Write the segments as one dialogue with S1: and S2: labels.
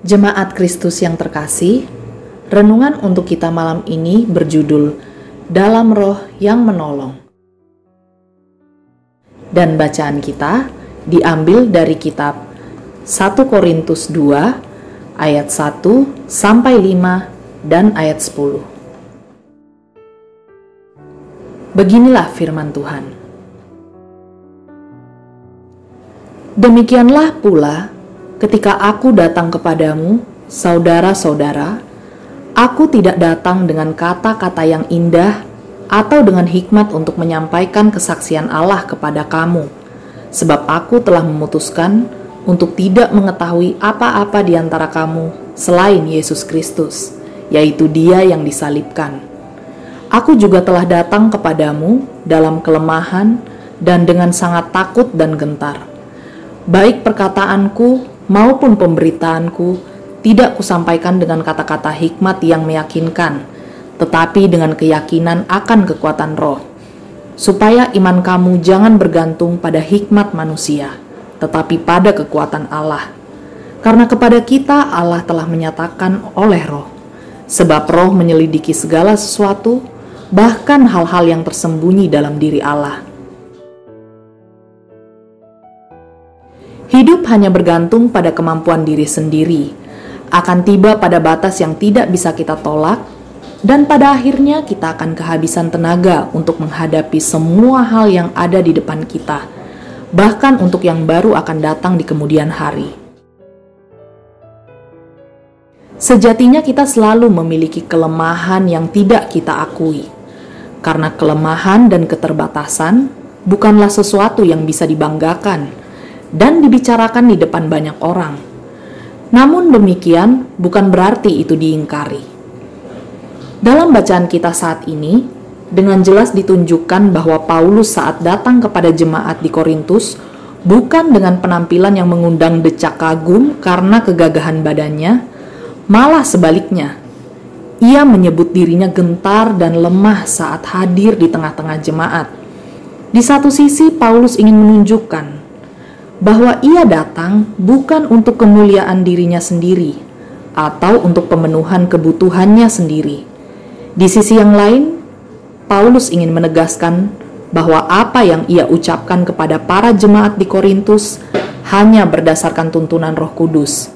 S1: Jemaat Kristus yang terkasih, renungan untuk kita malam ini berjudul Dalam Roh yang Menolong. Dan bacaan kita diambil dari kitab 1 Korintus 2 ayat 1 sampai 5 dan ayat 10. Beginilah firman Tuhan. Demikianlah pula ketika aku datang kepadamu, saudara-saudara, aku tidak datang dengan kata-kata yang indah atau dengan hikmat untuk menyampaikan kesaksian Allah kepada kamu, sebab aku telah memutuskan untuk tidak mengetahui apa-apa di antara kamu selain Yesus Kristus, yaitu Dia yang disalibkan. Aku juga telah datang kepadamu dalam kelemahan dan dengan sangat takut dan gentar. Baik perkataanku maupun pemberitaanku tidak kusampaikan dengan kata-kata hikmat yang meyakinkan, tetapi dengan keyakinan akan kekuatan roh, supaya iman kamu jangan bergantung pada hikmat manusia, tetapi pada kekuatan Allah. Karena kepada kita Allah telah menyatakan oleh roh, sebab roh menyelidiki segala sesuatu, bahkan hal-hal yang tersembunyi dalam diri Allah. Hidup hanya bergantung pada kemampuan diri sendiri, akan tiba pada batas yang tidak bisa kita tolak, dan pada akhirnya kita akan kehabisan tenaga untuk menghadapi semua hal yang ada di depan kita, bahkan untuk yang baru akan datang di kemudian hari. Sejatinya, kita selalu memiliki kelemahan yang tidak kita akui, karena kelemahan dan keterbatasan bukanlah sesuatu yang bisa dibanggakan dan dibicarakan di depan banyak orang. Namun demikian, bukan berarti itu diingkari. Dalam bacaan kita saat ini, dengan jelas ditunjukkan bahwa Paulus saat datang kepada jemaat di Korintus bukan dengan penampilan yang mengundang decak kagum karena kegagahan badannya, malah sebaliknya. Ia menyebut dirinya gentar dan lemah saat hadir di tengah-tengah jemaat. Di satu sisi, Paulus ingin menunjukkan bahwa ia datang bukan untuk kemuliaan dirinya sendiri atau untuk pemenuhan kebutuhannya sendiri. Di sisi yang lain, Paulus ingin menegaskan bahwa apa yang ia ucapkan kepada para jemaat di Korintus hanya berdasarkan tuntunan Roh Kudus.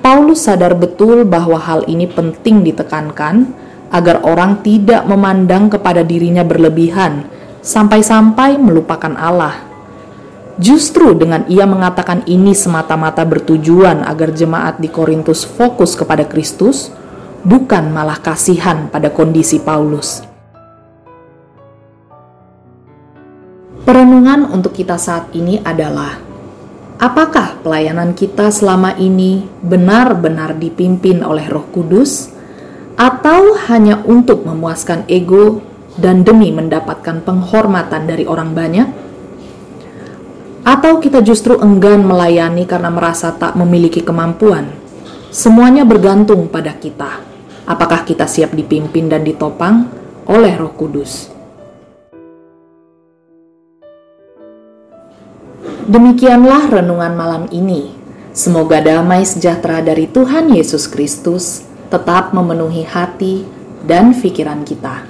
S1: Paulus sadar betul bahwa hal ini penting ditekankan agar orang tidak memandang kepada dirinya berlebihan sampai-sampai melupakan Allah. Justru dengan ia mengatakan ini semata-mata bertujuan agar jemaat di Korintus fokus kepada Kristus, bukan malah kasihan pada kondisi Paulus. Perenungan untuk kita saat ini adalah apakah pelayanan kita selama ini benar-benar dipimpin oleh Roh Kudus, atau hanya untuk memuaskan ego dan demi mendapatkan penghormatan dari orang banyak? Atau kita justru enggan melayani karena merasa tak memiliki kemampuan? Semuanya bergantung pada kita. Apakah kita siap dipimpin dan ditopang oleh Roh Kudus? Demikianlah renungan malam ini. Semoga damai sejahtera dari Tuhan Yesus Kristus tetap memenuhi hati dan pikiran kita.